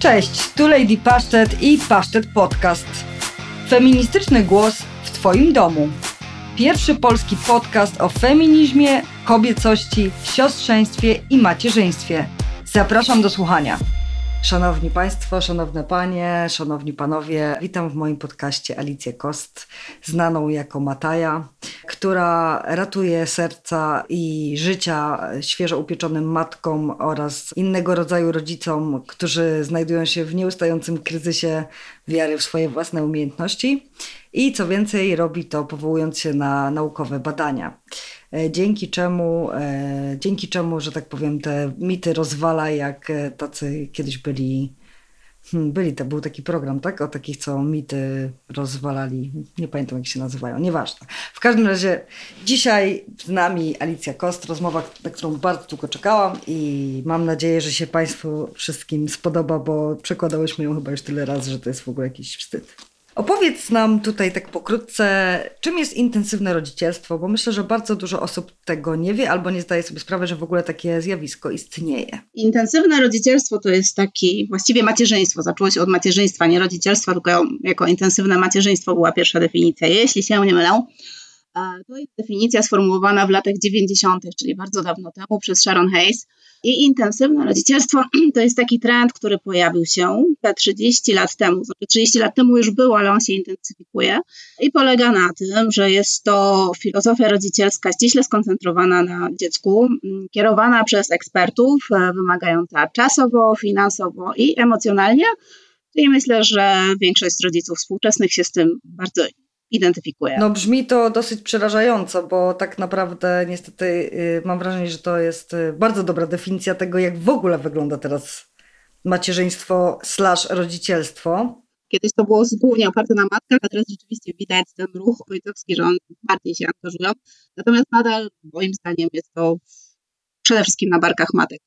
Cześć, tu Lady Pasztet i Pasztet Podcast. Feministyczny głos w Twoim domu. Pierwszy polski podcast o feminizmie, kobiecości, siostrzeństwie i macierzyństwie. Zapraszam do słuchania. Szanowni Państwo, szanowne Panie, szanowni Panowie, witam w moim podcaście Alicję Kost, znaną jako Mataja, która ratuje serca i życia świeżo upieczonym matkom oraz innego rodzaju rodzicom, którzy znajdują się w nieustającym kryzysie wiary w swoje własne umiejętności. I co więcej, robi to powołując się na naukowe badania. E, dzięki czemu, e, dzięki czemu, że tak powiem, te mity rozwala, jak e, tacy kiedyś byli, hmm, byli, to był taki program, tak? O takich, co mity rozwalali. Nie pamiętam, jak się nazywają, nieważne. W każdym razie dzisiaj z nami Alicja Kost, rozmowa, na którą bardzo długo czekałam i mam nadzieję, że się Państwu wszystkim spodoba, bo przekładałyśmy ją chyba już tyle razy, że to jest w ogóle jakiś wstyd. Opowiedz nam tutaj tak pokrótce, czym jest intensywne rodzicielstwo, bo myślę, że bardzo dużo osób tego nie wie albo nie zdaje sobie sprawy, że w ogóle takie zjawisko istnieje. Intensywne rodzicielstwo to jest taki właściwie macierzyństwo. Zaczęło się od macierzyństwa, nie rodzicielstwa, tylko jako intensywne macierzyństwo była pierwsza definicja. Jeśli się nie mylę, to jest definicja sformułowana w latach 90., czyli bardzo dawno temu przez Sharon Hayes. I intensywne rodzicielstwo to jest taki trend, który pojawił się te 30 lat temu. Znaczy 30 lat temu już był, ale on się intensyfikuje i polega na tym, że jest to filozofia rodzicielska ściśle skoncentrowana na dziecku, mm, kierowana przez ekspertów, e, wymagająca czasowo, finansowo i emocjonalnie. I myślę, że większość rodziców współczesnych się z tym bardzo identyfikuje. No brzmi to dosyć przerażająco, bo tak naprawdę niestety yy, mam wrażenie, że to jest yy, bardzo dobra definicja tego, jak w ogóle wygląda teraz macierzyństwo slash rodzicielstwo. Kiedyś to było głównie oparte na matkach, a teraz rzeczywiście widać ten ruch ojcowski, że on bardziej się angażują. Natomiast nadal moim zdaniem jest to przede wszystkim na barkach matek.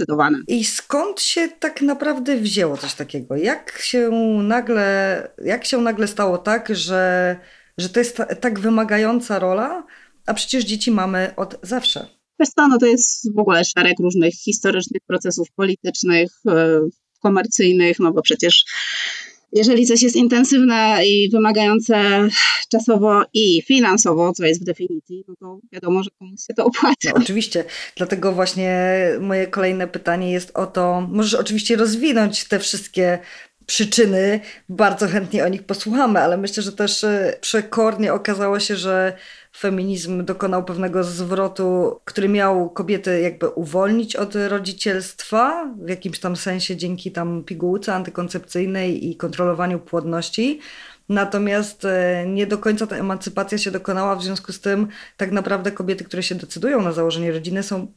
Zdecydowane. I skąd się tak naprawdę wzięło coś takiego? Jak się nagle, jak się nagle stało tak, że, że to jest ta, tak wymagająca rola, a przecież dzieci mamy od zawsze? Wiesz co, no to jest w ogóle szereg różnych historycznych procesów politycznych, e, komercyjnych, no bo przecież jeżeli coś jest intensywne i wymagające czasowo i finansowo, co jest w definicji, no to wiadomo, że komuś się to opłaca. No, oczywiście. Dlatego właśnie moje kolejne pytanie jest o to, możesz oczywiście rozwinąć te wszystkie przyczyny, bardzo chętnie o nich posłuchamy, ale myślę, że też e, przekornie okazało się, że feminizm dokonał pewnego zwrotu, który miał kobiety jakby uwolnić od rodzicielstwa, w jakimś tam sensie dzięki tam pigułce antykoncepcyjnej i kontrolowaniu płodności. Natomiast e, nie do końca ta emancypacja się dokonała, w związku z tym tak naprawdę kobiety, które się decydują na założenie rodziny są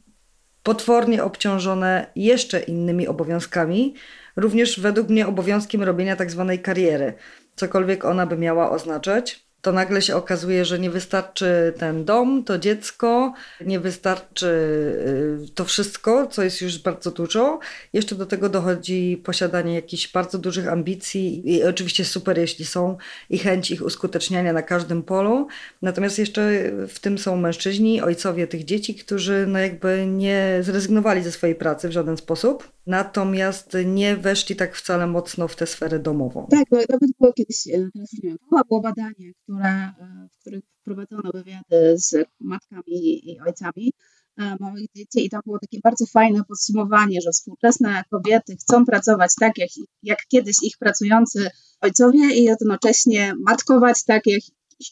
potwornie obciążone jeszcze innymi obowiązkami, również według mnie obowiązkiem robienia tak zwanej kariery, cokolwiek ona by miała oznaczać to nagle się okazuje, że nie wystarczy ten dom, to dziecko, nie wystarczy y, to wszystko, co jest już bardzo dużo. Jeszcze do tego dochodzi posiadanie jakichś bardzo dużych ambicji i oczywiście super, jeśli są i chęć ich uskuteczniania na każdym polu. Natomiast jeszcze w tym są mężczyźni, ojcowie tych dzieci, którzy no jakby nie zrezygnowali ze swojej pracy w żaden sposób natomiast nie weszli tak wcale mocno w tę sferę domową. Tak, nawet było kiedyś, teraz nie wiem, było badanie, które, e, w którym prowadzono wywiady z matkami i ojcami e, małych dzieci i tam było takie bardzo fajne podsumowanie, że współczesne kobiety chcą pracować tak, jak, jak kiedyś ich pracujący ojcowie i jednocześnie matkować tak, jak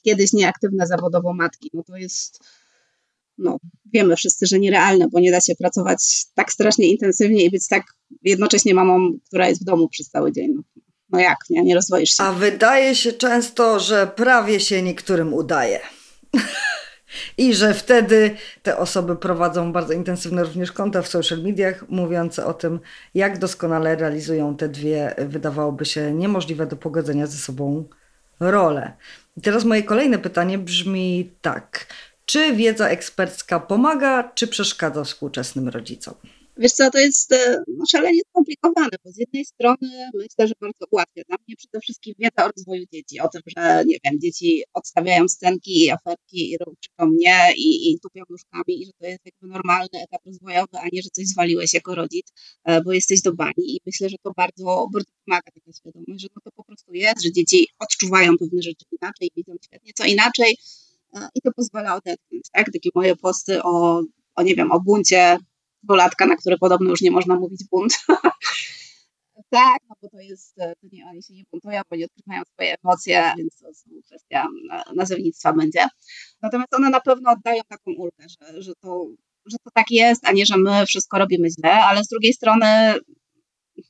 kiedyś nieaktywne zawodowo matki. No to jest no, wiemy wszyscy, że nierealne, bo nie da się pracować tak strasznie intensywnie i być tak jednocześnie mamą, która jest w domu przez cały dzień. No, no jak, nie? Nie rozwoisz się. A wydaje się często, że prawie się niektórym udaje. I że wtedy te osoby prowadzą bardzo intensywne również konta w social mediach, mówiące o tym, jak doskonale realizują te dwie, wydawałoby się, niemożliwe do pogodzenia ze sobą role. I teraz moje kolejne pytanie brzmi tak. Czy wiedza ekspercka pomaga, czy przeszkadza współczesnym rodzicom? Wiesz co, to jest e, no, szalenie skomplikowane, bo z jednej strony myślę, że bardzo ułatwia. Dla mnie przede wszystkim wiedza o rozwoju dzieci, o tym, że nie wiem, dzieci odstawiają scenki i aferki i krzyczą mnie i, i tupią nóżkami i że to jest jakby normalny etap rozwojowy, a nie, że coś zwaliłeś jako rodzic, e, bo jesteś do bani i myślę, że to bardzo, bardzo pomaga taka świadomość, że no to po prostu jest, że dzieci odczuwają pewne rzeczy inaczej, widzą świat nieco inaczej i to pozwala odetchnąć, tak? Takie moje posty o, o nie wiem, o buncie dwulatka, na które podobno już nie można mówić bunt. tak, no bo to jest, to nie, oni się nie buntują, bo nie odkrywają swoje emocje, więc to jest kwestia nazewnictwa będzie. Natomiast one na pewno oddają taką ulgę, że, że, to, że to tak jest, a nie, że my wszystko robimy źle, ale z drugiej strony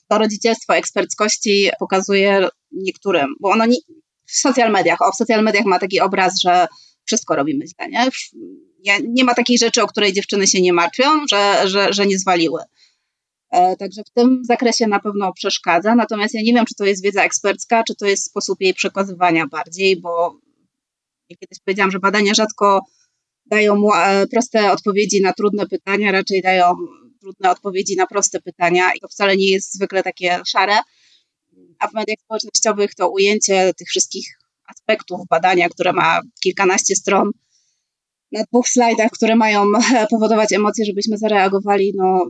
to rodzicielstwo eksperckości pokazuje niektórym, bo ono nie, w social mediach, o, w social mediach ma taki obraz, że wszystko robimy źle, nie? nie ma takiej rzeczy, o której dziewczyny się nie martwią, że, że, że nie zwaliły. E, także w tym zakresie na pewno przeszkadza. Natomiast ja nie wiem, czy to jest wiedza ekspercka, czy to jest sposób jej przekazywania bardziej, bo ja kiedyś powiedziałam, że badania rzadko dają e, proste odpowiedzi na trudne pytania, raczej dają trudne odpowiedzi na proste pytania i to wcale nie jest zwykle takie szare. A w mediach społecznościowych to ujęcie tych wszystkich aspektów badania, które ma kilkanaście stron, na dwóch slajdach, które mają powodować emocje, żebyśmy zareagowali, no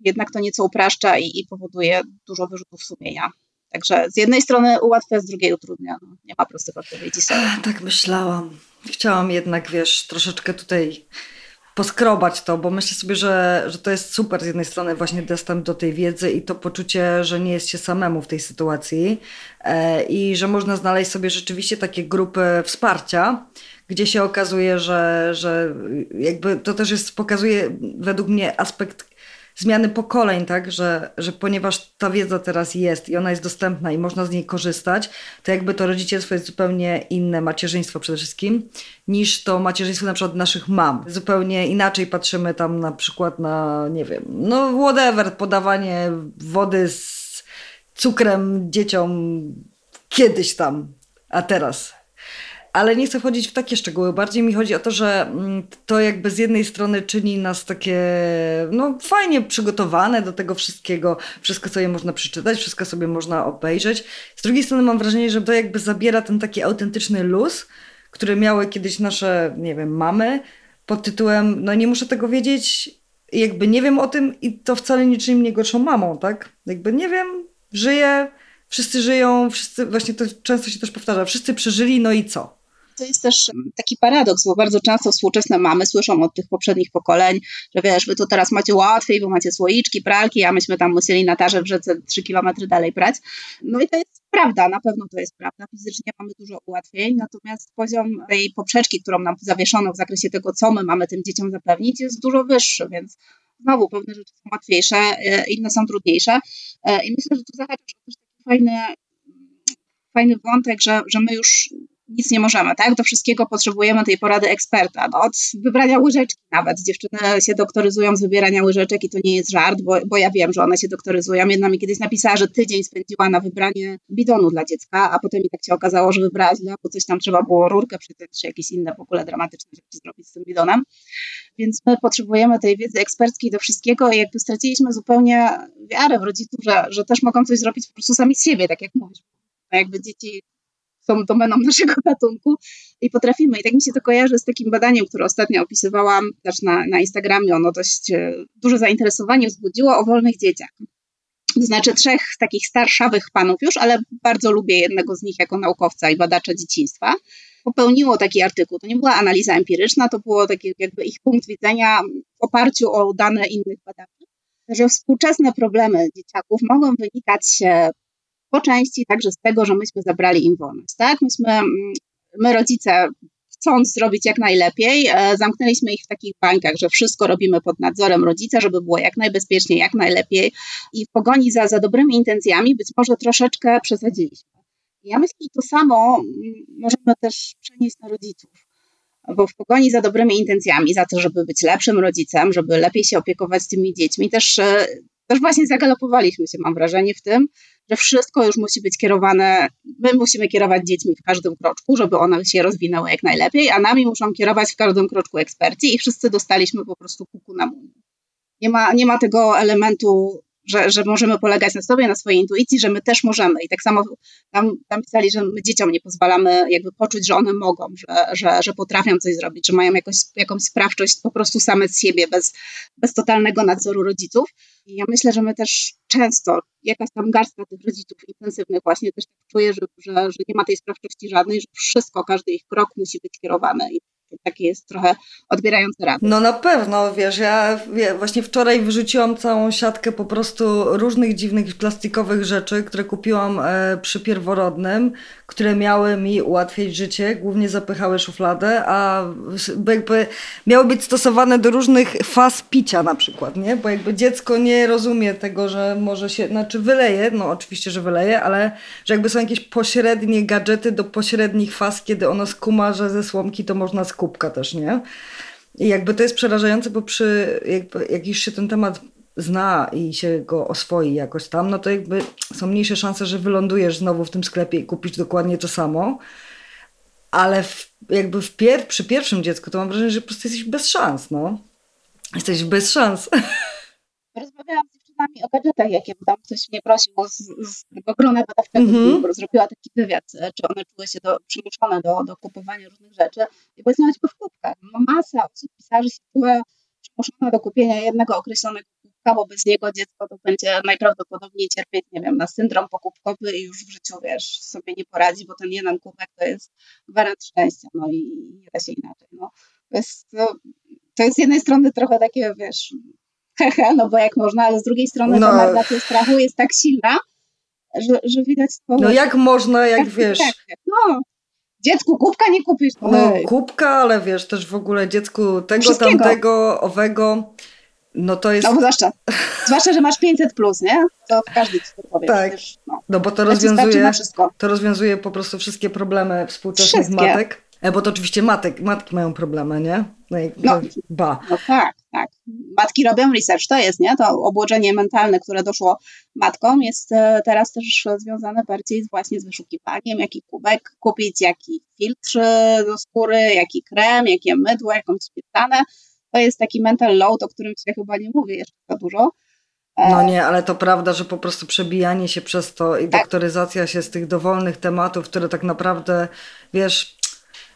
jednak to nieco upraszcza i, i powoduje dużo wyrzutów sumienia. Także z jednej strony ułatwia, z drugiej utrudnia. No, nie ma prostych odpowiedzi. Sobie. Tak myślałam. Chciałam jednak, wiesz, troszeczkę tutaj poskrobać to, bo myślę sobie, że, że to jest super z jednej strony właśnie dostęp do tej wiedzy i to poczucie, że nie jest się samemu w tej sytuacji e, i że można znaleźć sobie rzeczywiście takie grupy wsparcia, gdzie się okazuje, że, że jakby to też jest, pokazuje według mnie aspekt zmiany pokoleń, tak, że, że ponieważ ta wiedza teraz jest i ona jest dostępna i można z niej korzystać, to jakby to rodzicielstwo jest zupełnie inne, macierzyństwo przede wszystkim, niż to macierzyństwo na przykład naszych mam. Zupełnie inaczej patrzymy tam na przykład na, nie wiem, no whatever, podawanie wody z cukrem dzieciom kiedyś tam, a teraz ale nie chcę wchodzić w takie szczegóły. Bardziej mi chodzi o to, że mm, to jakby z jednej strony czyni nas takie no, fajnie przygotowane do tego wszystkiego. Wszystko sobie można przeczytać, wszystko sobie można obejrzeć. Z drugiej strony mam wrażenie, że to jakby zabiera ten taki autentyczny luz, który miały kiedyś nasze, nie wiem, mamy pod tytułem no nie muszę tego wiedzieć, jakby nie wiem o tym i to wcale niczym nie gorszą mamą, tak? Jakby nie wiem, żyję, wszyscy żyją, wszyscy, właśnie to często się też powtarza, wszyscy przeżyli, no i co? To jest też taki paradoks, bo bardzo często współczesne mamy słyszą od tych poprzednich pokoleń, że wiesz, wy tu teraz macie łatwiej, bo macie słoiczki, pralki, a myśmy tam musieli na tarze w rzece 3 kilometry dalej prać. No i to jest prawda, na pewno to jest prawda. Fizycznie mamy dużo ułatwień, natomiast poziom tej poprzeczki, którą nam zawieszono w zakresie tego, co my mamy tym dzieciom zapewnić, jest dużo wyższy, więc znowu pewne rzeczy są łatwiejsze, e, inne są trudniejsze. E, I myślę, że tu zahaczasz też taki fajny, fajny wątek, że, że my już nic nie możemy, tak? Do wszystkiego potrzebujemy tej porady eksperta. No, od wybrania łyżeczki nawet. Dziewczyny się doktoryzują z wybierania łyżeczek i to nie jest żart, bo, bo ja wiem, że one się doktoryzują. Jedna mi kiedyś napisała, że tydzień spędziła na wybranie bidonu dla dziecka, a potem i tak się okazało, że wybrała źle, bo coś tam trzeba było rurkę przytyć, czy jakieś inne w ogóle dramatyczne rzeczy zrobić z tym bidonem. Więc my potrzebujemy tej wiedzy eksperckiej do wszystkiego i jakby straciliśmy zupełnie wiarę w rodziców, że, że też mogą coś zrobić po prostu sami z siebie, tak jak mówisz. Jakby dzieci są domeną naszego gatunku i potrafimy. I tak mi się to kojarzy z takim badaniem, które ostatnio opisywałam też na, na Instagramie. Ono dość e, duże zainteresowanie wzbudziło o wolnych dzieciach. To znaczy trzech takich starszawych panów już, ale bardzo lubię jednego z nich jako naukowca i badacza dzieciństwa. Popełniło taki artykuł. To nie była analiza empiryczna, to było taki jakby ich punkt widzenia w oparciu o dane innych badaczy, że współczesne problemy dzieciaków mogą wynikać po części także z tego, że myśmy zabrali im wolność, tak? Myśmy, mm, my rodzice chcąc zrobić jak najlepiej, e, zamknęliśmy ich w takich bańkach, że wszystko robimy pod nadzorem rodzica, żeby było jak najbezpieczniej, jak najlepiej i w pogoni za, za dobrymi intencjami być może troszeczkę przesadziliśmy. Ja myślę, że to samo mm, możemy też przenieść na rodziców, bo w pogoni za dobrymi intencjami, za to, żeby być lepszym rodzicem, żeby lepiej się opiekować tymi dziećmi, też, e, też właśnie zagalopowaliśmy się, mam wrażenie, w tym, że wszystko już musi być kierowane, my musimy kierować dziećmi w każdym kroczku, żeby one się rozwinęły jak najlepiej, a nami muszą kierować w każdym kroczku eksperci i wszyscy dostaliśmy po prostu kuku na mumu. nie ma, nie ma tego elementu że, że możemy polegać na sobie, na swojej intuicji, że my też możemy. I tak samo tam, tam pisali, że my dzieciom nie pozwalamy jakby poczuć, że one mogą, że, że, że potrafią coś zrobić, że mają jakoś, jakąś sprawczość po prostu same z siebie, bez, bez totalnego nadzoru rodziców. I ja myślę, że my też często, jakaś tam garstka tych rodziców intensywnych właśnie też tak czuje, że, że, że nie ma tej sprawczości żadnej, że wszystko, każdy ich krok musi być kierowany. I takie jest trochę odbierające radę. No na pewno, wiesz, ja właśnie wczoraj wyrzuciłam całą siatkę po prostu różnych dziwnych plastikowych rzeczy, które kupiłam e, przy pierworodnym, które miały mi ułatwić życie, głównie zapychały szufladę, a jakby miały być stosowane do różnych faz picia na przykład, nie? Bo jakby dziecko nie rozumie tego, że może się, znaczy wyleje, no oczywiście, że wyleje, ale że jakby są jakieś pośrednie gadżety do pośrednich faz, kiedy ono skuma, że ze słomki to można skupić kubka też, nie? I jakby to jest przerażające, bo przy, jakby, jak już się ten temat zna i się go oswoi jakoś tam, no to jakby są mniejsze szanse, że wylądujesz znowu w tym sklepie i kupisz dokładnie to samo. Ale w, jakby w pier przy pierwszym dziecku to mam wrażenie, że po prostu jesteś bez szans, no. Jesteś bez szans. O gadżetach, jakie tam ktoś mnie prosił z, z tego grona badawczego, mm -hmm. zrobiła taki wywiad, e, czy one czuły się do, przymuszone do, do kupowania różnych rzeczy. I bo jest w kubkach. No, masa osób, pisarzy się czuła przymuszona do kupienia jednego określonego kubka, bo bez niego dziecko to będzie najprawdopodobniej cierpieć, nie wiem, na syndrom pokupkowy i już w życiu, wiesz, sobie nie poradzi, bo ten jeden kubek to jest gwarant szczęścia, no i nie da się inaczej, no. To jest, to, to jest z jednej strony trochę takie, wiesz, hehe, no bo jak można, ale z drugiej strony no. ta narracja strachu jest tak silna, że, że widać to. No jak można, jak tak, wiesz. Tak, tak, no, dziecku kubka nie kupisz. No kubka, ale wiesz, też w ogóle dziecku tego, tamtego, owego. No to jest. No zwłaszcza, zwłaszcza, że masz 500 plus, nie? To każdy ci to powie. Tak. Przecież, no. no bo to rozwiązuje, to rozwiązuje po prostu wszystkie problemy współczesnych wszystkie. matek. E, bo to oczywiście matek, matki mają problemy, nie? No, no, ba. no tak, tak. Matki robią research, to jest, nie? To obłożenie mentalne, które doszło matkom, jest e, teraz też związane bardziej właśnie z wyszukiwaniem, jaki kubek kupić, jaki filtr do skóry, jaki krem, jakie mydło, jakąś śmietanę. To jest taki mental load, o którym się chyba nie mówię jeszcze za dużo. E, no nie, ale to prawda, że po prostu przebijanie się przez to i tak. doktoryzacja się z tych dowolnych tematów, które tak naprawdę, wiesz,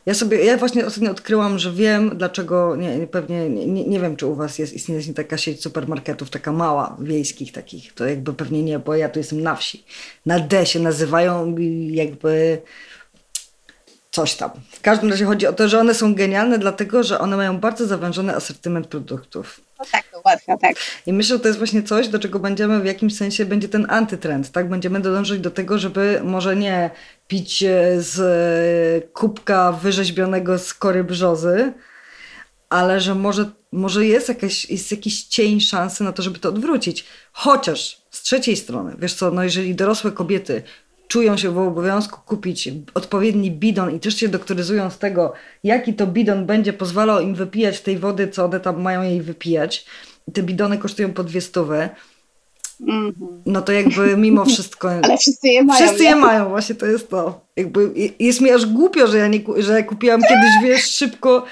ja sobie, ja właśnie ostatnio odkryłam, że wiem, dlaczego, nie, pewnie, nie, nie wiem, czy u was jest, istnieje taka sieć supermarketów, taka mała, wiejskich takich, to jakby pewnie nie, bo ja tu jestem na wsi. Na D się nazywają jakby coś tam. W każdym razie chodzi o to, że one są genialne, dlatego że one mają bardzo zawężony asortyment produktów. No tak, łatwo, tak. I myślę, że to jest właśnie coś, do czego będziemy w jakimś sensie, będzie ten antytrend, tak? Będziemy dążyć do tego, żeby może nie pić e, z e, kubka wyrzeźbionego z kory brzozy, ale że może, może jest, jakaś, jest jakiś cień szansy na to, żeby to odwrócić. Chociaż z trzeciej strony, wiesz co, no jeżeli dorosłe kobiety czują się w obowiązku kupić odpowiedni bidon i też się doktoryzują z tego, jaki to bidon będzie pozwalał im wypijać tej wody, co one tam mają jej wypijać. Te bidony kosztują po dwie stówy. Mhm. No to jakby mimo wszystko. Ale wszyscy je mają. Wszyscy je mają, właśnie to jest to. Jakby jest mi aż głupio, że ja nie, że kupiłam kiedyś, wiesz, szybko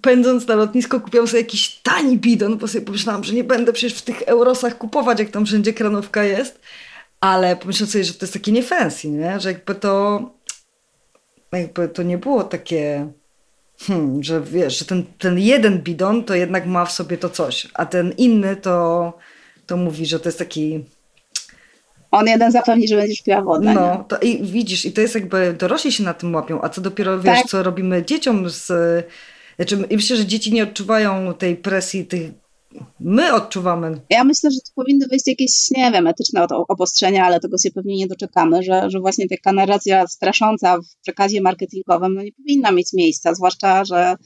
pędząc na lotnisko kupiłam sobie jakiś tani bidon, bo sobie pomyślałam, że nie będę przecież w tych eurosach kupować, jak tam wszędzie kranówka jest. Ale pomyślałam sobie, że to jest takie nie fancy, nie? Że jakby to jakby to nie było takie hmm, że wiesz, że ten, ten jeden bidon to jednak ma w sobie to coś, a ten inny to to mówi, że to jest taki on jeden zapewni, że będziesz piła wodę. No, to i widzisz, i to jest jakby, dorośli się na tym łapią, a co dopiero, wiesz, tak. co robimy dzieciom z... Znaczy, myślę, że dzieci nie odczuwają tej presji, tych my odczuwamy. Ja myślę, że tu powinny wyjść jakieś, nie wiem, etyczne obostrzenia, ale tego się pewnie nie doczekamy, że, że właśnie taka narracja strasząca w przekazie marketingowym no nie powinna mieć miejsca, zwłaszcza, że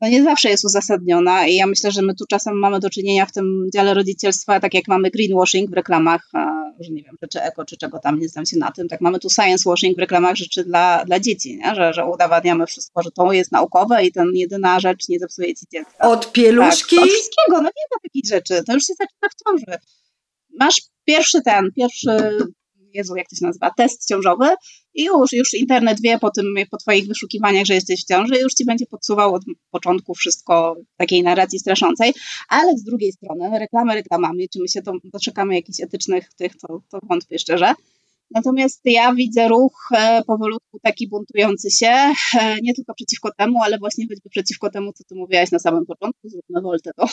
no nie zawsze jest uzasadniona i ja myślę, że my tu czasem mamy do czynienia w tym dziale rodzicielstwa, tak jak mamy greenwashing w reklamach, że nie wiem, rzeczy eko czy czego tam, nie znam się na tym, tak mamy tu science washing w reklamach rzeczy dla, dla dzieci, nie? Że, że udowadniamy wszystko, że to jest naukowe i ten jedyna rzecz nie zepsuje ci dziecka. Od pieluszki? Tak, od wszystkiego, no nie ma takich rzeczy, to już się zaczyna w ciąży. Masz pierwszy ten, pierwszy Jezu, jak to się nazywa, test ciążowy i już, już internet wie po tym, po twoich wyszukiwaniach, że jesteś w ciąży już ci będzie podsuwał od początku wszystko takiej narracji straszącej, ale z drugiej strony reklamy reklamami, czy my się doczekamy jakichś etycznych tych, to, to wątpię szczerze, Natomiast ja widzę ruch e, powolutku taki buntujący się, e, nie tylko przeciwko temu, ale właśnie choćby przeciwko temu, co ty mówiłaś na samym początku, zróbmy woltę to.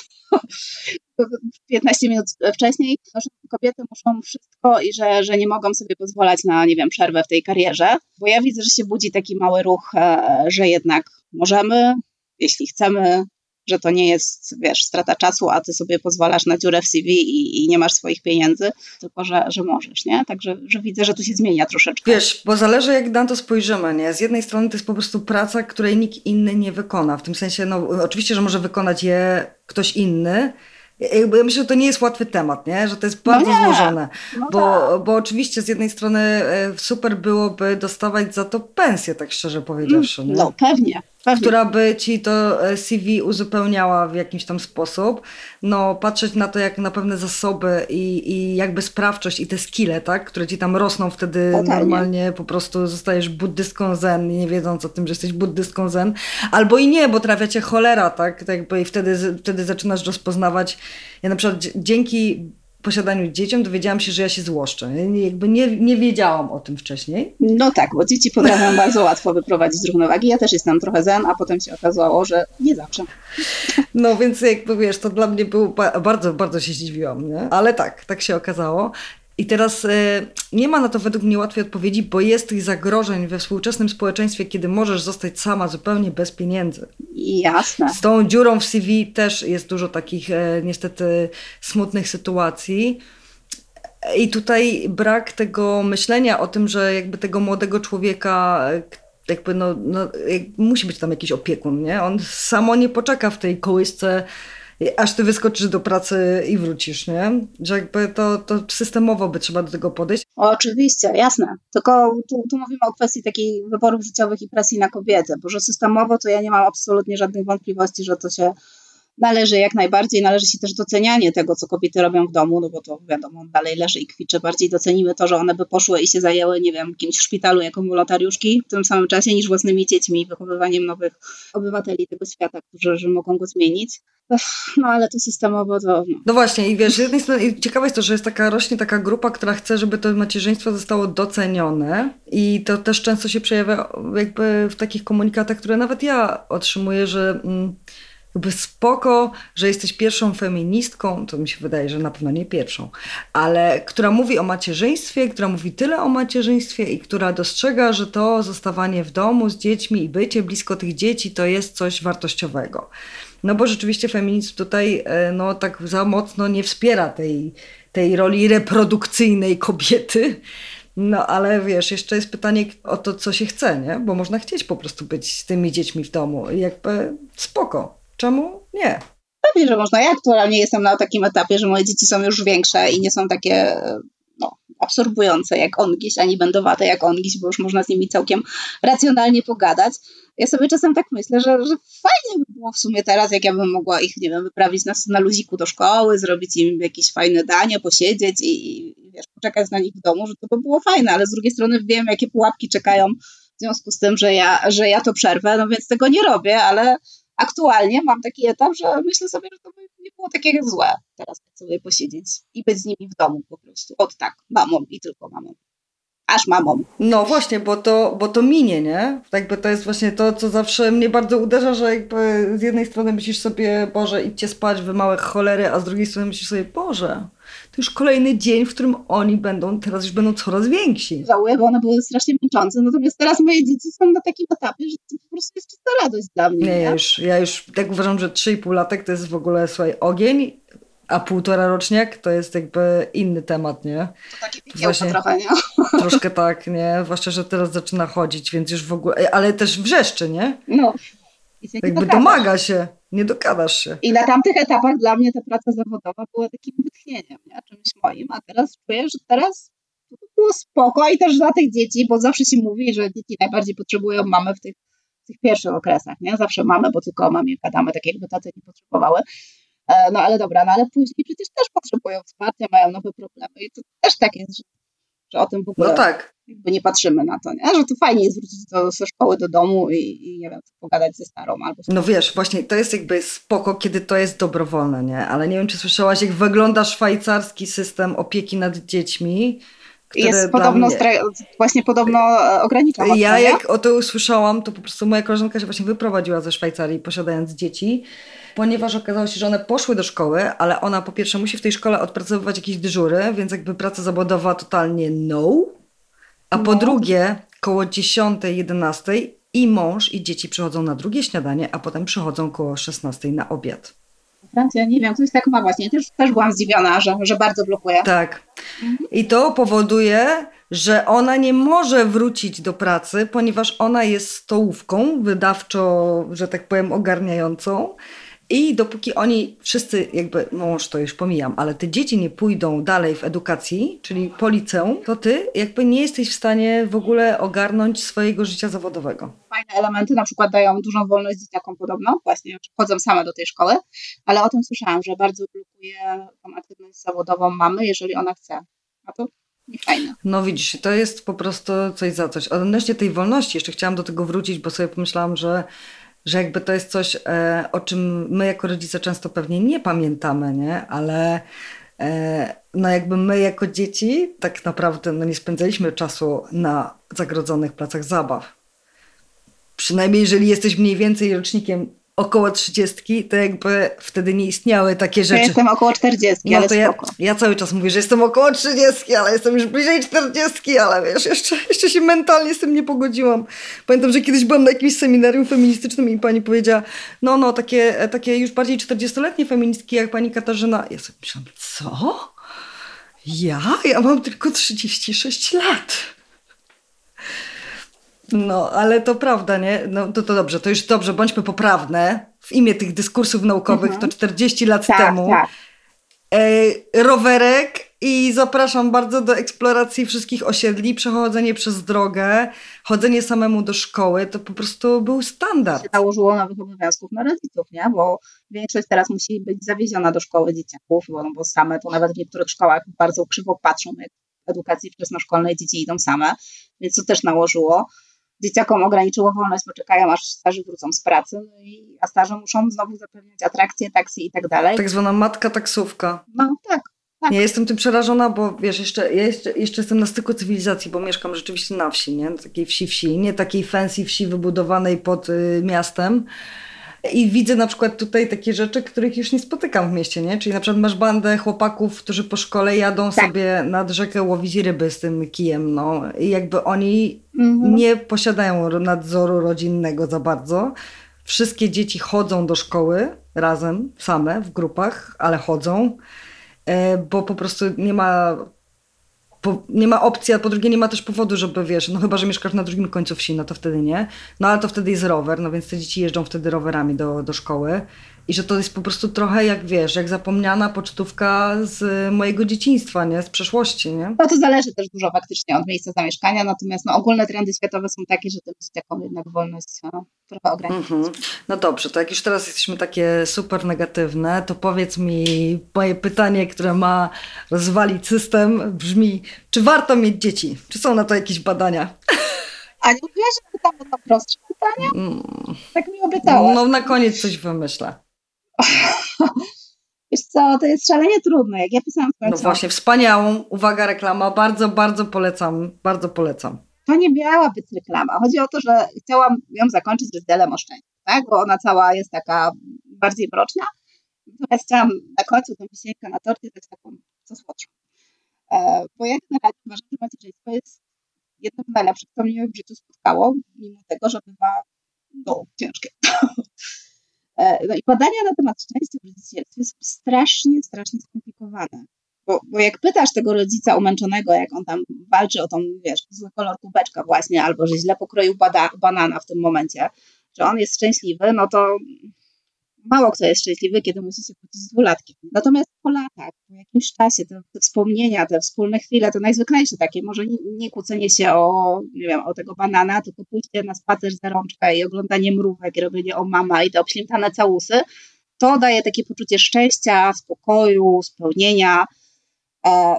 15 minut wcześniej, że kobiety muszą wszystko i że, że nie mogą sobie pozwalać na, nie wiem, przerwę w tej karierze, bo ja widzę, że się budzi taki mały ruch, e, że jednak możemy, jeśli chcemy, że to nie jest, wiesz, strata czasu, a ty sobie pozwalasz na dziurę w CV i, i nie masz swoich pieniędzy, tylko że, że możesz, nie? Także że widzę, że tu się zmienia troszeczkę. Wiesz, bo zależy jak na to spojrzymy, nie? Z jednej strony to jest po prostu praca, której nikt inny nie wykona. W tym sensie, no oczywiście, że może wykonać je ktoś inny, jakby myślę, że to nie jest łatwy temat, nie? że to jest bardzo no złożone. No bo, tak. bo oczywiście z jednej strony e, super byłoby dostawać za to pensję, tak szczerze powiedziawszy. Nie? No pewnie. Pewnie. która by ci to e, CV uzupełniała w jakiś tam sposób. No, patrzeć na to, jak na pewne zasoby i, i jakby sprawczość i te skille, tak, które ci tam rosną wtedy Totalnie. normalnie po prostu zostajesz buddystką zen, nie wiedząc o tym, że jesteś buddystką zen. Albo i nie, bo trafia cię cholera, tak, tak jakby i wtedy, wtedy zaczynasz rozpoznawać. Ja na przykład dzięki posiadaniu dzieciom dowiedziałam się, że ja się złoszczę. Jakby nie, nie wiedziałam o tym wcześniej. No tak, bo dzieci potrafią bardzo łatwo wyprowadzić z równowagi. Ja też jestem trochę zen, a potem się okazało, że nie zawsze. No więc jakby wiesz, to dla mnie było bardzo, bardzo się zdziwiłam, nie? Ale tak, tak się okazało. I teraz y, nie ma na to według mnie łatwej odpowiedzi, bo jest tych zagrożeń we współczesnym społeczeństwie, kiedy możesz zostać sama zupełnie bez pieniędzy. Jasne. Z tą dziurą w CV też jest dużo takich e, niestety smutnych sytuacji. I tutaj brak tego myślenia o tym, że jakby tego młodego człowieka e, jakby no, no musi być tam jakiś opiekun, nie? On samo nie poczeka w tej kołysce aż ty wyskoczysz do pracy i wrócisz, nie? Że jakby to, to systemowo by trzeba do tego podejść. oczywiście, jasne. Tylko tu, tu mówimy o kwestii takich wyborów życiowych i presji na kobietę, bo że systemowo to ja nie mam absolutnie żadnych wątpliwości, że to się należy jak najbardziej, należy się też docenianie tego, co kobiety robią w domu, no bo to wiadomo, dalej leży i kwiczy. Bardziej docenimy to, że one by poszły i się zajęły, nie wiem, kimś w szpitalu jako wolontariuszki w tym samym czasie niż własnymi dziećmi wychowywaniem nowych obywateli tego świata, którzy mogą go zmienić. No ale to systemowo to... No. no właśnie i wiesz, z jednej strony ciekawe jest to, że jest taka, rośnie taka grupa, która chce, żeby to macierzyństwo zostało docenione i to też często się przejawia jakby w takich komunikatach, które nawet ja otrzymuję, że... Mm, jakby spoko, że jesteś pierwszą feministką, to mi się wydaje, że na pewno nie pierwszą, ale która mówi o macierzyństwie, która mówi tyle o macierzyństwie i która dostrzega, że to zostawanie w domu z dziećmi i bycie blisko tych dzieci to jest coś wartościowego. No bo rzeczywiście feminizm tutaj e, no, tak za mocno nie wspiera tej, tej roli reprodukcyjnej kobiety. No ale wiesz, jeszcze jest pytanie o to, co się chce, nie? Bo można chcieć po prostu być z tymi dziećmi w domu i jakby spoko. Czemu nie? Pewnie, że można. Ja aktualnie jestem na takim etapie, że moje dzieci są już większe i nie są takie no, absorbujące jak ongiś, ani będowate jak ongiś, bo już można z nimi całkiem racjonalnie pogadać. Ja sobie czasem tak myślę, że, że fajnie by było w sumie teraz, jak ja bym mogła ich, nie wiem, wyprawić na, na luziku do szkoły, zrobić im jakieś fajne danie, posiedzieć i, i wiesz, poczekać na nich w domu, że to by było fajne, ale z drugiej strony wiem, jakie pułapki czekają w związku z tym, że ja, że ja to przerwę, no więc tego nie robię, ale aktualnie mam taki etap, że myślę sobie, że to by nie było takie złe teraz sobie posiedzieć i być z nimi w domu po prostu. Od tak, mamą i tylko mamą aż mamą. No właśnie, bo to, bo to minie, nie? Jakby to jest właśnie to, co zawsze mnie bardzo uderza, że jakby z jednej strony myślisz sobie, Boże, idźcie spać, wy małe cholery, a z drugiej strony myślisz sobie, Boże, już kolejny dzień, w którym oni będą, teraz już będą coraz więksi. Żałuję, bo one były strasznie męczące, natomiast teraz moje dzieci są na takim etapie, że to po prostu jest czysta radość dla mnie. Nie, ja już, ja już tak uważam, że 3,5 latek to jest w ogóle, słuchaj, ogień a półtora roczniak to jest jakby inny temat, nie? To takie Właśnie, trochę, nie? Troszkę tak, nie? Zwłaszcza, że teraz zaczyna chodzić, więc już w ogóle, ale też wrzeszczy, nie? No. Jakby domaga się, nie dokadasz się. I na tamtych etapach dla mnie ta praca zawodowa była takim wytchnieniem, nie? czymś moim, a teraz czuję, że teraz było spoko i też dla tych dzieci, bo zawsze się mówi, że dzieci najbardziej potrzebują mamy w tych, w tych pierwszych okresach, nie? Zawsze mamy, bo tylko o mamie gadamy, tak jakby taty nie potrzebowały. E, no ale dobra, no ale później przecież też potrzebują wsparcia, mają nowe problemy i to też tak jest, że że o tym w ogóle no tak. jakby nie patrzymy na to, nie? że to fajnie jest wrócić do, ze szkoły do domu i, i nie wiem, pogadać ze starą albo... No wiesz, właśnie to jest jakby spoko, kiedy to jest dobrowolne, nie? Ale nie wiem, czy słyszałaś, jak wygląda szwajcarski system opieki nad dziećmi, jest podobno, mnie... właśnie podobno e, ogranicza. Ja jak o to usłyszałam, to po prostu moja koleżanka się właśnie wyprowadziła ze Szwajcarii, posiadając dzieci, ponieważ okazało się, że one poszły do szkoły, ale ona po pierwsze musi w tej szkole odpracowywać jakieś dyżury, więc jakby praca zawodowa totalnie no. A po no. drugie, koło 10, 11 i mąż i dzieci przychodzą na drugie śniadanie, a potem przychodzą koło 16 na obiad. Francja, nie wiem, coś tak ma właśnie. Też, też byłam zdziwiona, że, że bardzo blokuje. Tak. I to powoduje, że ona nie może wrócić do pracy, ponieważ ona jest stołówką wydawczo, że tak powiem, ogarniającą. I dopóki oni wszyscy, jakby, mąż to już pomijam, ale te dzieci nie pójdą dalej w edukacji, czyli po liceum, to ty jakby nie jesteś w stanie w ogóle ogarnąć swojego życia zawodowego. Fajne elementy na przykład dają dużą wolność dzieciakom podobno, właśnie chodzą same do tej szkoły, ale o tym słyszałam, że bardzo blokuje tą aktywność zawodową mamy, jeżeli ona chce. A to fajne. No widzisz, to jest po prostu coś za coś. Odnośnie tej wolności, jeszcze chciałam do tego wrócić, bo sobie pomyślałam, że że jakby to jest coś, e, o czym my jako rodzice często pewnie nie pamiętamy, nie? Ale e, no jakby my jako dzieci tak naprawdę no nie spędzaliśmy czasu na zagrodzonych placach zabaw. Przynajmniej jeżeli jesteś mniej więcej rocznikiem około trzydziestki, to jakby wtedy nie istniały takie rzeczy. Ja jestem około czterdziestki, no ale to ja, ja, cały czas mówię, że jestem około trzydziestki, ale jestem już bliżej czterdziestki, ale wiesz, jeszcze, jeszcze się mentalnie z tym nie pogodziłam. Pamiętam, że kiedyś byłam na jakimś seminarium feministycznym i pani powiedziała, no, no, takie, takie już bardziej czterdziestoletnie feministki jak pani Katarzyna. Ja sobie myślałam, co? Ja? Ja mam tylko 36 lat. No, ale to prawda, nie? No to, to dobrze, to już dobrze, bądźmy poprawne. W imię tych dyskursów naukowych mhm. to 40 lat tak, temu. Tak. E, rowerek i zapraszam bardzo do eksploracji wszystkich osiedli, przechodzenie przez drogę, chodzenie samemu do szkoły, to po prostu był standard. Się nałożyło nowych obowiązków na rodziców, nie? Bo większość teraz musi być zawieziona do szkoły dzieciaków, bo, bo same to nawet w niektórych szkołach bardzo krzywo patrzą, jak w edukacji wczesnoszkolnej dzieci idą same, więc to też nałożyło dzieciakom ograniczyło wolność, bo czekają aż starzy wrócą z pracy, no i, a starzy muszą znowu zapewniać atrakcje, taksy i tak dalej. Tak zwana matka taksówka. No tak. Tak. Ja jestem tym przerażona, bo wiesz, jeszcze, ja jeszcze, jeszcze jestem na styku cywilizacji, bo mieszkam rzeczywiście na wsi, nie? Takiej wsi-wsi, nie takiej fancy wsi wybudowanej pod y, miastem. I widzę na przykład tutaj takie rzeczy, których już nie spotykam w mieście, nie? Czyli na przykład masz bandę chłopaków, którzy po szkole jadą tak. sobie nad rzekę łowić ryby z tym kijem, no. I jakby oni mhm. nie posiadają nadzoru rodzinnego za bardzo. Wszystkie dzieci chodzą do szkoły razem, same, w grupach, ale chodzą, e, bo po prostu nie ma po, nie ma opcji, a po drugie nie ma też powodu, żeby wiesz, no chyba, że mieszkasz na drugim końcu wsi, no to wtedy nie. No ale to wtedy jest rower, no więc te dzieci jeżdżą wtedy rowerami do, do szkoły i że to jest po prostu trochę jak wiesz, jak zapomniana pocztówka z mojego dzieciństwa, nie? Z przeszłości, nie? No to zależy też dużo faktycznie od miejsca zamieszkania, natomiast no, ogólne trendy światowe są takie, że tym dzieciakom jednak wolność no, trochę ograniczyć. Mhm. No dobrze, to jak już teraz jesteśmy takie super negatywne, to powiedz mi moje pytanie, które ma rozwalić system, brzmi, czy warto mieć dzieci? Czy są na to jakieś badania? A nie wiesz, że pytamy to prostsze pytanie? Mm. Tak mi obiecałaś. No na koniec coś wymyślę. Wiesz co, to jest szalenie trudne. Jak ja pisałam swoją No właśnie, wspaniałą, uwaga, reklama, bardzo, bardzo polecam, bardzo polecam. To nie miała być reklama. Chodzi o to, że chciałam ją zakończyć rozdziałem o szczęściu, tak? bo ona cała jest taka bardziej mroczna. Natomiast chciałam na końcu tę wisienkę na torcie dać taką co słodszą. E, bo jak na razie uważam, że macierzyństwo jest jednym z najlepszych, co mnie w życiu spotkało, mimo tego, że bywa no, ciężkie. E, no i badania na temat szczęścia w rodzicielstwie są strasznie, strasznie skomplikowane. Bo, bo jak pytasz tego rodzica umęczonego, jak on tam walczy o tą, wiesz, zły kolor kubeczka właśnie, albo że źle pokroił bada, banana w tym momencie, że on jest szczęśliwy, no to mało kto jest szczęśliwy, kiedy musi się kłócić z dwulatkiem. Natomiast po latach, po jakimś czasie, te, te wspomnienia, te wspólne chwile, to najzwyklejsze takie, może nie, nie kłócenie się o, nie wiem, o tego banana, tylko pójście na spacer za rączkę i oglądanie mrówek i robienie o mama i te obślimtane całusy, to daje takie poczucie szczęścia, spokoju, spełnienia. E,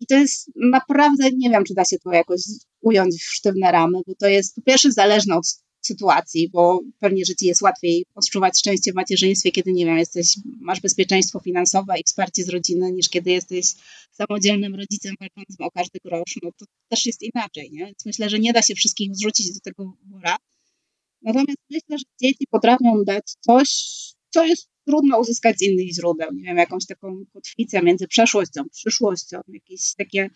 I to jest naprawdę, nie wiem, czy da się to jakoś ująć w sztywne ramy, bo to jest po pierwsze zależne od sytuacji, bo pewnie, że ci jest łatwiej odczuwać szczęście w macierzyństwie, kiedy, nie wiem, jesteś, masz bezpieczeństwo finansowe i wsparcie z rodziny, niż kiedy jesteś samodzielnym rodzicem walczącym o każdy grosz, no to też jest inaczej, nie? Więc myślę, że nie da się wszystkich wrzucić do tego wora. Natomiast myślę, że dzieci potrafią dać coś, co jest trudno uzyskać z innych źródeł. Nie wiem, jakąś taką kotwicę między przeszłością, przyszłością, jakieś takie.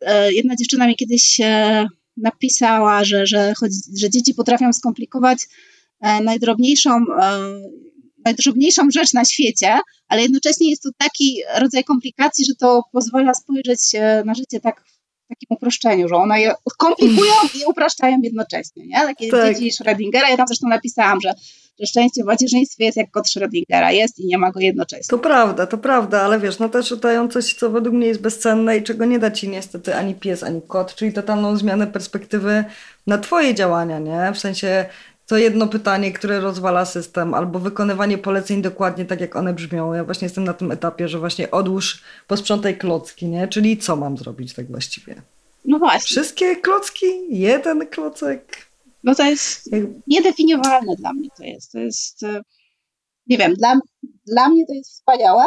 E, jedna dziewczyna mi kiedyś e, napisała, że, że, że dzieci potrafią skomplikować e, najdrobniejszą, najdrobniejszą rzecz na świecie, ale jednocześnie jest to taki rodzaj komplikacji, że to pozwala spojrzeć na życie tak takim uproszczeniu, że one je komplikują i upraszczają jednocześnie, nie? Takie tak. dzieci Schrödingera, ja tam zresztą napisałam, że, że szczęście w macierzyństwie jest jak kod Schrödingera, jest i nie ma go jednocześnie. To prawda, to prawda, ale wiesz, no też dają coś, co według mnie jest bezcenne i czego nie da ci niestety ani pies, ani kot, czyli totalną zmianę perspektywy na twoje działania, nie? W sensie to jedno pytanie, które rozwala system, albo wykonywanie poleceń dokładnie tak, jak one brzmią. Ja właśnie jestem na tym etapie, że właśnie odłóż, posprzątaj klocki, nie? Czyli co mam zrobić tak właściwie? No właśnie. Wszystkie klocki? Jeden klocek? No to jest niedefiniowalne dla mnie to jest. To jest, e, nie wiem, dla, dla mnie to jest wspaniałe,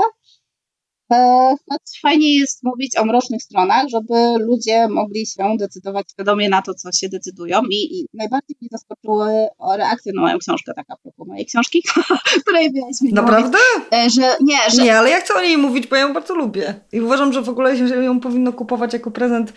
E, fajnie jest mówić o mrocznych stronach, żeby ludzie mogli się decydować świadomie na to, co się decydują. I, i najbardziej mnie zaskoczyły reakcje na moją książkę, taka propos mojej książki, której miałeś mi Naprawdę? Mówić, e, że nie, że... Nie, ale ja chcę o niej mówić, bo ja ją bardzo lubię. I uważam, że w ogóle się ją powinno kupować jako prezent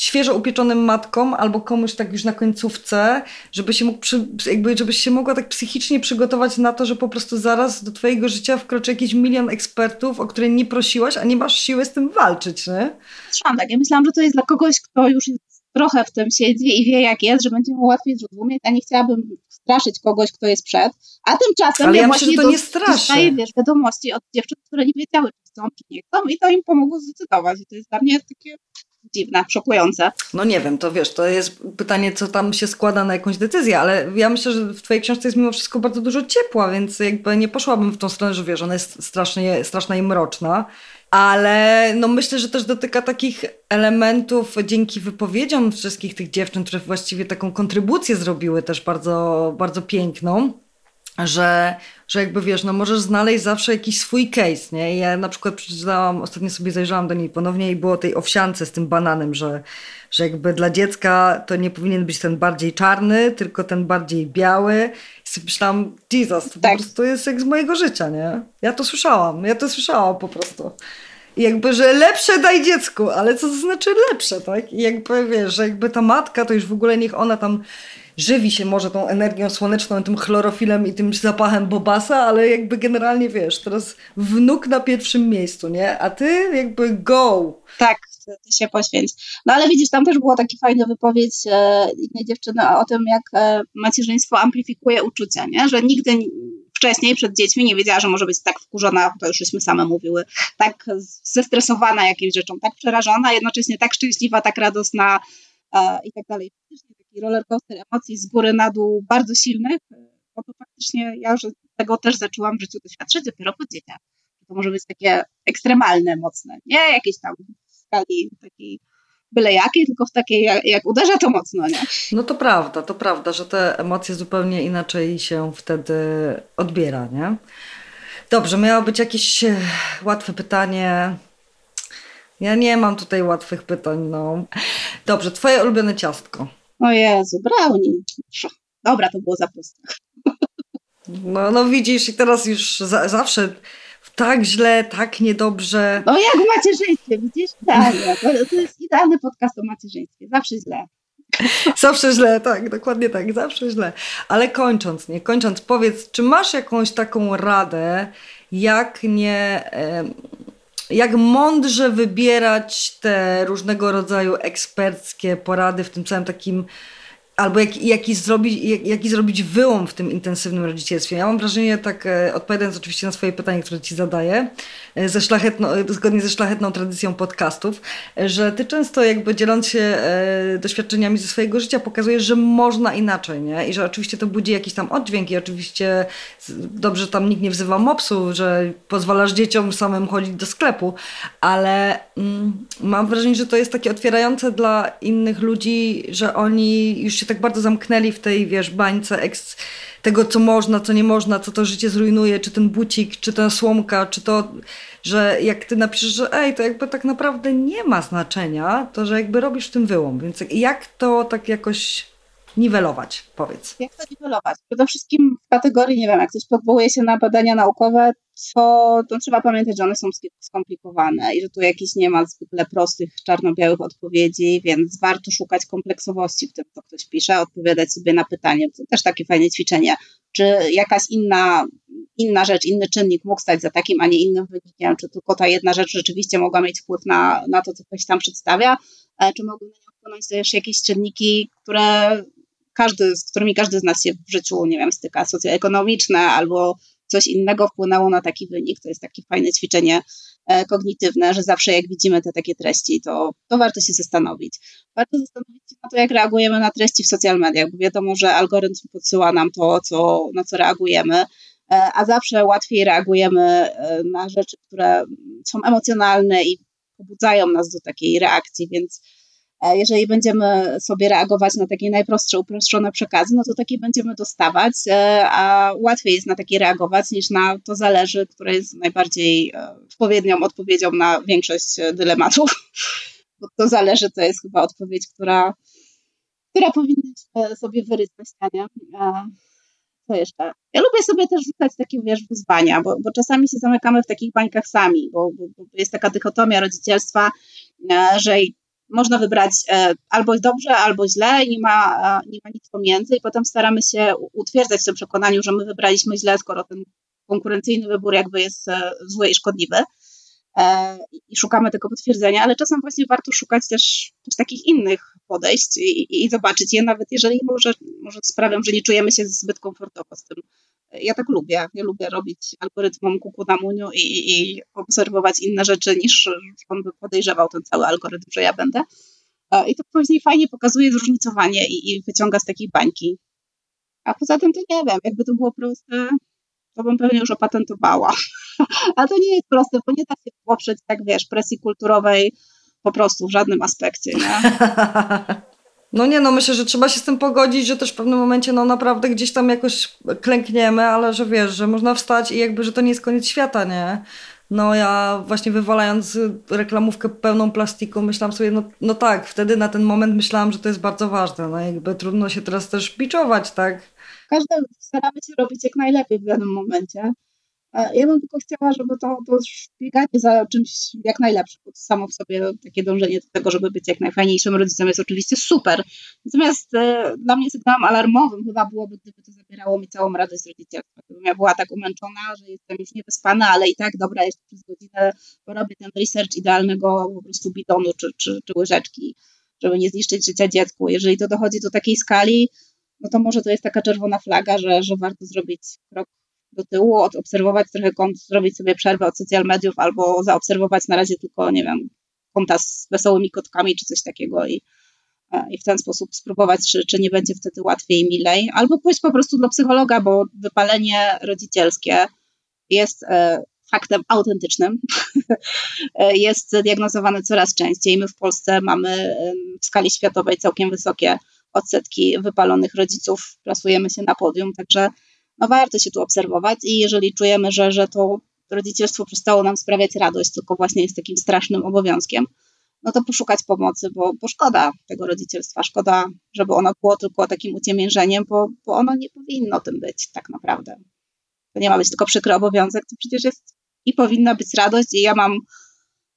świeżo upieczonym matkom albo komuś tak już na końcówce, żeby się mógł przy, jakby, żebyś się mogła tak psychicznie przygotować na to, że po prostu zaraz do twojego życia wkroczy jakiś milion ekspertów, o które nie prosiłaś, a nie masz siły z tym walczyć, nie? Trzymam tak. Ja myślałam, że to jest dla kogoś, kto już trochę w tym siedzi i wie jak jest, że będzie mu łatwiej zrozumieć, a nie chciałabym straszyć kogoś, kto jest przed. A tymczasem Ale ja, ja właśnie myślę, że to nie dostaję wiesz, wiadomości od dziewczyn, które nie wiedziały, czy chcą, czy nie chcą i to im pomogło zdecydować. I to jest dla mnie takie dziwne, szokujące. No nie wiem, to wiesz, to jest pytanie, co tam się składa na jakąś decyzję, ale ja myślę, że w twojej książce jest mimo wszystko bardzo dużo ciepła, więc jakby nie poszłabym w tą stronę, że wiesz, ona jest strasznie, straszna i mroczna. Ale no myślę, że też dotyka takich elementów dzięki wypowiedziom wszystkich tych dziewczyn, które właściwie taką kontrybucję zrobiły też bardzo, bardzo piękną że, że jakby wiesz, no możesz znaleźć zawsze jakiś swój case, nie? Ja na przykład przeczytałam, ostatnio sobie zajrzałam do niej ponownie i było tej owsiance z tym bananem, że, że jakby dla dziecka to nie powinien być ten bardziej czarny, tylko ten bardziej biały. I sobie myślałam, Jesus, to tak. po prostu jest jak z mojego życia, nie? Ja to słyszałam, ja to słyszałam po prostu. I jakby, że lepsze daj dziecku, ale co to znaczy lepsze, tak? I jakby wiesz, że jakby ta matka to już w ogóle niech ona tam żywi się może tą energią słoneczną, tym chlorofilem i tym zapachem bobasa, ale jakby generalnie wiesz, teraz wnuk na pierwszym miejscu, nie? A ty jakby go. Tak, ty się poświęć. No ale widzisz, tam też było taki fajna wypowiedź e, innej dziewczyny o tym, jak e, macierzyństwo amplifikuje uczucia, nie? Że nigdy wcześniej przed dziećmi nie wiedziała, że może być tak wkurzona, to już same mówiły, tak zestresowana jakimś rzeczą, tak przerażona, jednocześnie tak szczęśliwa, tak radosna e, i tak dalej taki rollercoaster emocji z góry na dół bardzo silnych, bo to faktycznie ja już tego też zaczęłam w życiu doświadczać dopiero po dzieciach. To może być takie ekstremalne, mocne, nie jakieś tam w skali takiej byle jakiej, tylko w takiej, jak, jak uderza, to mocno, nie? No to prawda, to prawda, że te emocje zupełnie inaczej się wtedy odbiera, nie? Dobrze, miało być jakieś e, łatwe pytanie. Ja nie mam tutaj łatwych pytań, no. Dobrze, twoje ulubione ciastko. O Jezu, brownie. Dobra, to było za proste. No, no widzisz, i teraz już za, zawsze tak źle, tak niedobrze. No jak w macierzyństwie, widzisz? Tak, to, to jest idealny podcast o macierzyństwie. Zawsze źle. Zawsze źle, tak, dokładnie tak, zawsze źle. Ale kończąc, nie, kończąc, powiedz, czy masz jakąś taką radę, jak nie, jak mądrze wybierać te różnego rodzaju eksperckie porady w tym całym takim albo jak, jaki, zrobić, jak, jaki zrobić wyłom w tym intensywnym rodzicielstwie. Ja mam wrażenie, tak e, odpowiadając oczywiście na swoje pytanie, które ci zadaję, ze szlachetno, e, zgodnie ze szlachetną tradycją podcastów, że ty często jakby dzieląc się doświadczeniami ze swojego życia pokazujesz, że można inaczej, nie? I że oczywiście to budzi jakiś tam oddźwięk i oczywiście dobrze, tam nikt nie wzywa mopsu, że pozwalasz dzieciom samym chodzić do sklepu, ale mm, mam wrażenie, że to jest takie otwierające dla innych ludzi, że oni już się tak bardzo zamknęli w tej, wiesz, bańce eks, tego, co można, co nie można, co to życie zrujnuje, czy ten bucik, czy ta słomka, czy to, że jak ty napiszesz, że ej, to jakby tak naprawdę nie ma znaczenia, to że jakby robisz w tym wyłom. Więc jak to tak jakoś niwelować, powiedz. Jak to niwelować? Przede wszystkim w kategorii, nie wiem, jak ktoś powołuje się na badania naukowe, to, to trzeba pamiętać, że one są skomplikowane i że tu jakiś nie ma zwykle prostych, czarno-białych odpowiedzi, więc warto szukać kompleksowości w tym, co ktoś pisze, odpowiadać sobie na pytanie. To też takie fajne ćwiczenie. Czy jakaś inna, inna rzecz, inny czynnik mógł stać za takim, a nie innym wynikiem? Czy tylko ta jedna rzecz rzeczywiście mogła mieć wpływ na, na to, co ktoś tam przedstawia? E, czy mogły na nią wpłynąć też jakieś czynniki, które każdy, z którymi każdy z nas się w życiu, nie wiem, styka, socjoekonomiczne albo coś innego wpłynęło na taki wynik. To jest takie fajne ćwiczenie e, kognitywne, że zawsze jak widzimy te takie treści, to, to warto się zastanowić. Warto zastanowić się na to, jak reagujemy na treści w social mediach, bo wiadomo, że algorytm podsyła nam to, co, na co reagujemy, e, a zawsze łatwiej reagujemy e, na rzeczy, które są emocjonalne i pobudzają nas do takiej reakcji, więc jeżeli będziemy sobie reagować na takie najprostsze, uproszczone przekazy, no to takie będziemy dostawać, e, a łatwiej jest na takie reagować niż na to zależy, które jest najbardziej e, odpowiednią odpowiedzią na większość dylematów. Bo to zależy, to jest chyba odpowiedź, która, która powinna sobie wyryć na ścianie. Co jeszcze? Ja lubię sobie też rzucać takie, wiesz, wyzwania, bo, bo czasami się zamykamy w takich bańkach sami, bo, bo, bo jest taka dychotomia rodzicielstwa, że można wybrać e, albo dobrze, albo źle, nie ma, e, nie ma nic pomiędzy i potem staramy się utwierdzać w tym przekonaniu, że my wybraliśmy źle, skoro ten konkurencyjny wybór jakby jest e, zły i szkodliwy i szukamy tego potwierdzenia, ale czasem właśnie warto szukać też, też takich innych podejść i, i, zobaczyć je, nawet jeżeli może, może sprawią, że nie czujemy się zbyt komfortowo z tym. Ja tak lubię. Ja lubię robić algorytmom kuku na muniu i, i obserwować inne rzeczy niż on by podejrzewał ten cały algorytm, że ja będę. I to później fajnie pokazuje zróżnicowanie i, i wyciąga z takiej bańki. A poza tym to nie wiem, jakby to było proste, to bym pewnie już opatentowała. A to nie jest proste, bo nie da się poprzeć, tak wiesz, presji kulturowej po prostu w żadnym aspekcie, nie? No nie, no myślę, że trzeba się z tym pogodzić, że też w pewnym momencie no naprawdę gdzieś tam jakoś klękniemy, ale że wiesz, że można wstać i jakby, że to nie jest koniec świata, nie? No ja właśnie wywalając reklamówkę pełną plastiku myślałam sobie, no, no tak, wtedy na ten moment myślałam, że to jest bardzo ważne, no jakby trudno się teraz też biczować, tak? Każdy staramy się robić jak najlepiej w danym momencie. Ja bym tylko chciała, żeby to, to bieganie za czymś jak najlepszym, bo to samo w sobie takie dążenie do tego, żeby być jak najfajniejszym rodzicem jest oczywiście super. Natomiast e, dla mnie sygnałem alarmowym chyba byłoby, gdyby to zabierało mi całą radość z rodzicielstwa. Gdybym ja była tak umęczona, że jestem już niewyspana, ale i tak dobra, jeszcze przez godzinę porobię ten research idealnego po prostu bidonu czy, czy, czy łyżeczki, żeby nie zniszczyć życia dziecku. Jeżeli to dochodzi do takiej skali, no to może to jest taka czerwona flaga, że, że warto zrobić krok do tyłu, obserwować trochę kont, zrobić sobie przerwę od social mediów albo zaobserwować na razie tylko, nie wiem, konta z wesołymi kotkami czy coś takiego i, e, i w ten sposób spróbować, czy, czy nie będzie wtedy łatwiej, milej, albo pójść po prostu do psychologa, bo wypalenie rodzicielskie jest e, faktem autentycznym, e, jest diagnozowane coraz częściej. My w Polsce mamy w skali światowej całkiem wysokie odsetki wypalonych rodziców, plasujemy się na podium, także no warto się tu obserwować i jeżeli czujemy, że, że to rodzicielstwo przestało nam sprawiać radość, tylko właśnie jest takim strasznym obowiązkiem, no to poszukać pomocy, bo, bo szkoda tego rodzicielstwa, szkoda, żeby ono było tylko takim uciemiężeniem, bo, bo ono nie powinno tym być tak naprawdę. To nie ma być tylko przykry obowiązek, to przecież jest i powinna być radość i ja mam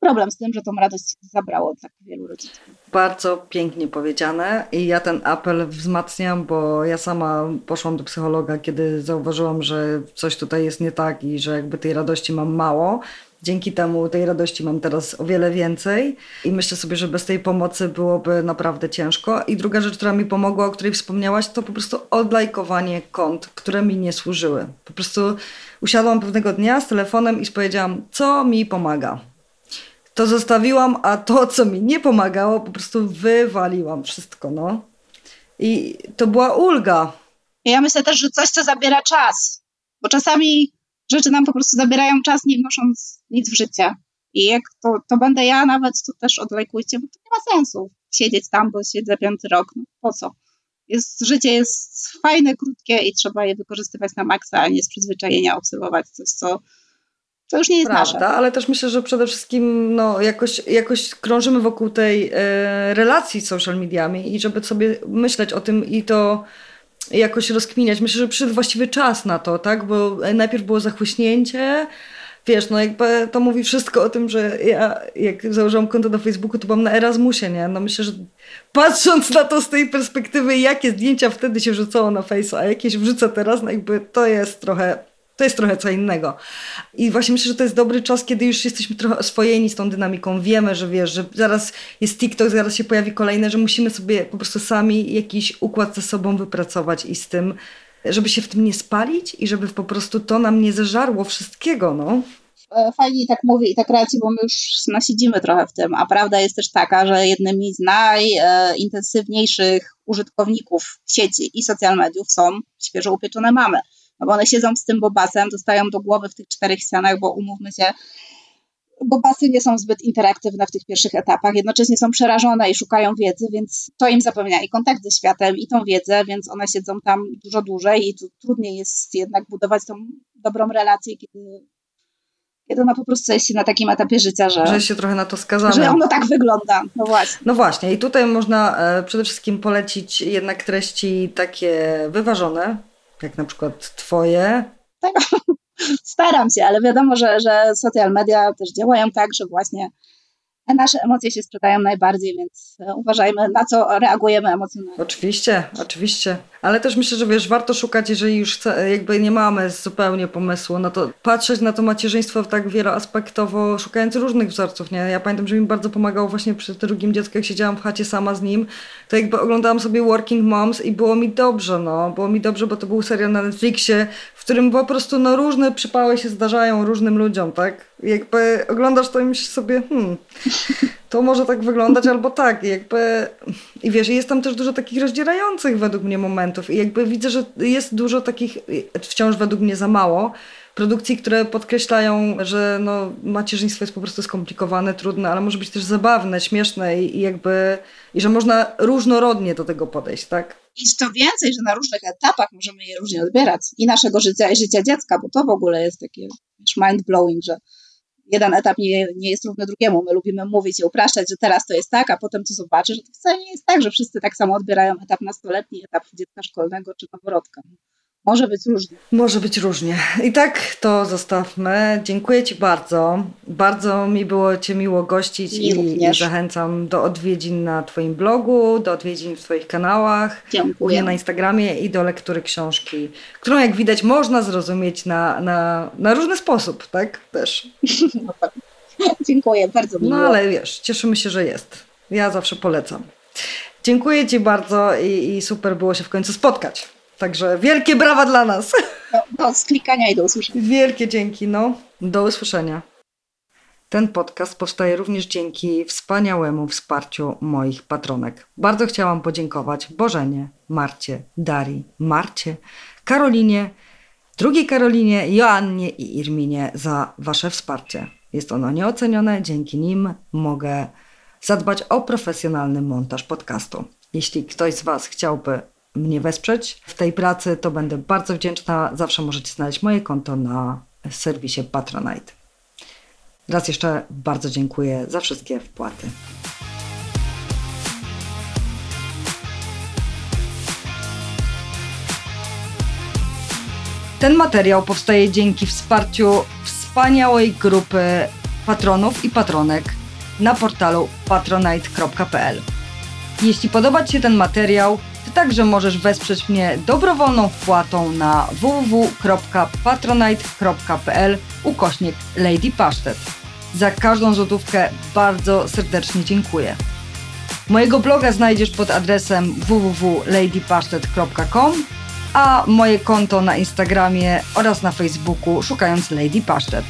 problem z tym, że tą radość zabrało dla wielu rodziców. Bardzo pięknie powiedziane i ja ten apel wzmacniam, bo ja sama poszłam do psychologa, kiedy zauważyłam, że coś tutaj jest nie tak i że jakby tej radości mam mało. Dzięki temu tej radości mam teraz o wiele więcej i myślę sobie, że bez tej pomocy byłoby naprawdę ciężko. I druga rzecz, która mi pomogła, o której wspomniałaś, to po prostu odlajkowanie kont, które mi nie służyły. Po prostu usiadłam pewnego dnia z telefonem i powiedziałam, co mi pomaga. To zostawiłam, a to, co mi nie pomagało, po prostu wywaliłam wszystko, no. I to była ulga. Ja myślę też, że coś, co zabiera czas, bo czasami rzeczy nam po prostu zabierają czas, nie wnosząc nic w życie. I jak to, to będę ja nawet, to też odlajkujcie, bo to nie ma sensu siedzieć tam, bo siedzę piąty rok. No po co? Jest, życie jest fajne, krótkie i trzeba je wykorzystywać na maksa, a nie z przyzwyczajenia obserwować coś, co to już nie jest Prawda, nasze. ale też myślę, że przede wszystkim no, jakoś, jakoś krążymy wokół tej e, relacji z social mediami i żeby sobie myśleć o tym i to jakoś rozkminiać. Myślę, że przyszedł właściwy czas na to, tak? Bo najpierw było zachłyśnięcie, wiesz, no jakby to mówi wszystko o tym, że ja jak założyłam konto na Facebooku, to byłam na Erasmusie, nie? No myślę, że patrząc na to z tej perspektywy, jakie zdjęcia wtedy się rzucało na Face, a jakieś wrzucę teraz, no jakby to jest trochę to jest trochę co innego. I właśnie myślę, że to jest dobry czas, kiedy już jesteśmy trochę oswojeni z tą dynamiką. Wiemy, że wiesz, że zaraz jest TikTok, zaraz się pojawi kolejne, że musimy sobie po prostu sami jakiś układ ze sobą wypracować i z tym, żeby się w tym nie spalić i żeby po prostu to nam nie zeżarło wszystkiego, no. E, fajnie tak mówi i tak raci, bo my już nasiedzimy trochę w tym, a prawda jest też taka, że jednymi z najintensywniejszych użytkowników sieci i social mediów są świeżo upieczone mamy no bo one siedzą z tym bobasem, dostają do głowy w tych czterech ścianach, bo umówmy się, bobasy nie są zbyt interaktywne w tych pierwszych etapach, jednocześnie są przerażone i szukają wiedzy, więc to im zapewnia i kontakt ze światem, i tą wiedzę, więc one siedzą tam dużo dłużej i tu trudniej jest jednak budować tą dobrą relację, kiedy, kiedy ona po prostu jest na takim etapie życia, że, że się trochę na to skazane. Że ono tak wygląda, no właśnie. No właśnie i tutaj można e, przede wszystkim polecić jednak treści takie wyważone, jak na przykład twoje? Tak, staram się, ale wiadomo, że, że social media też działają tak, że właśnie nasze emocje się sprzedają najbardziej, więc e, uważajmy, na co reagujemy emocjonalnie. Oczywiście, oczywiście. Ale też myślę, że wiesz, warto szukać, jeżeli już jakby nie mamy zupełnie pomysłu, no to patrzeć na to macierzyństwo tak wieloaspektowo, szukając różnych wzorców, nie? Ja pamiętam, że mi bardzo pomagało właśnie przy drugim dziecku, jak siedziałam w chacie sama z nim, to jakby oglądałam sobie Working Moms i było mi dobrze, no. Było mi dobrze, bo to był serial na Netflixie, w którym po prostu no różne przypały się zdarzają różnym ludziom, tak? Jakby oglądasz to i myślisz sobie, hmm, to może tak wyglądać albo tak. I jakby, i wiesz, jest tam też dużo takich rozdzierających według mnie momentów i jakby widzę, że jest dużo takich, wciąż według mnie za mało, produkcji, które podkreślają, że no, macierzyństwo jest po prostu skomplikowane, trudne, ale może być też zabawne, śmieszne i, i jakby, i że można różnorodnie do tego podejść, tak? I co więcej, że na różnych etapach możemy je różnie odbierać i naszego życia, i życia dziecka, bo to w ogóle jest takie mind-blowing, że jeden etap nie, nie jest równy drugiemu. My lubimy mówić i upraszczać, że teraz to jest tak, a potem to zobaczy, że to wcale nie jest tak, że wszyscy tak samo odbierają etap nastoletni, etap dziecka szkolnego czy noworodka. Może być różnie. Może być różnie. I tak to zostawmy. Dziękuję Ci bardzo. Bardzo mi było Cię miło gościć mi i, zachęcam do odwiedzin na Twoim blogu, do odwiedzin w Twoich kanałach, Dziękuję. na Instagramie i do lektury książki, którą jak widać można zrozumieć na, na, na różny sposób, tak? Też. Dziękuję, bardzo miło. No ale wiesz, cieszymy się, że jest. Ja zawsze polecam. Dziękuję Ci bardzo i, i super było się w końcu spotkać. Także wielkie brawa dla nas. Do, do sklikania i do usłyszenia. Wielkie dzięki, no. Do usłyszenia. Ten podcast powstaje również dzięki wspaniałemu wsparciu moich patronek. Bardzo chciałam podziękować Bożenie, Marcie, Darii, Marcie, Karolinie, drugiej Karolinie, Joannie i Irminie za Wasze wsparcie. Jest ono nieocenione, dzięki nim mogę zadbać o profesjonalny montaż podcastu. Jeśli ktoś z Was chciałby mnie wesprzeć w tej pracy, to będę bardzo wdzięczna. Zawsze możecie znaleźć moje konto na serwisie Patronite. Raz jeszcze bardzo dziękuję za wszystkie wpłaty. Ten materiał powstaje dzięki wsparciu wspaniałej grupy patronów i patronek na portalu patronite.pl. Jeśli podoba Ci się ten materiał, także możesz wesprzeć mnie dobrowolną wpłatą na www.patronite.pl ukośnik Lady Pasztet. Za każdą złotówkę bardzo serdecznie dziękuję. Mojego bloga znajdziesz pod adresem www.ladypasztet.com, a moje konto na Instagramie oraz na Facebooku szukając Lady Pasztet.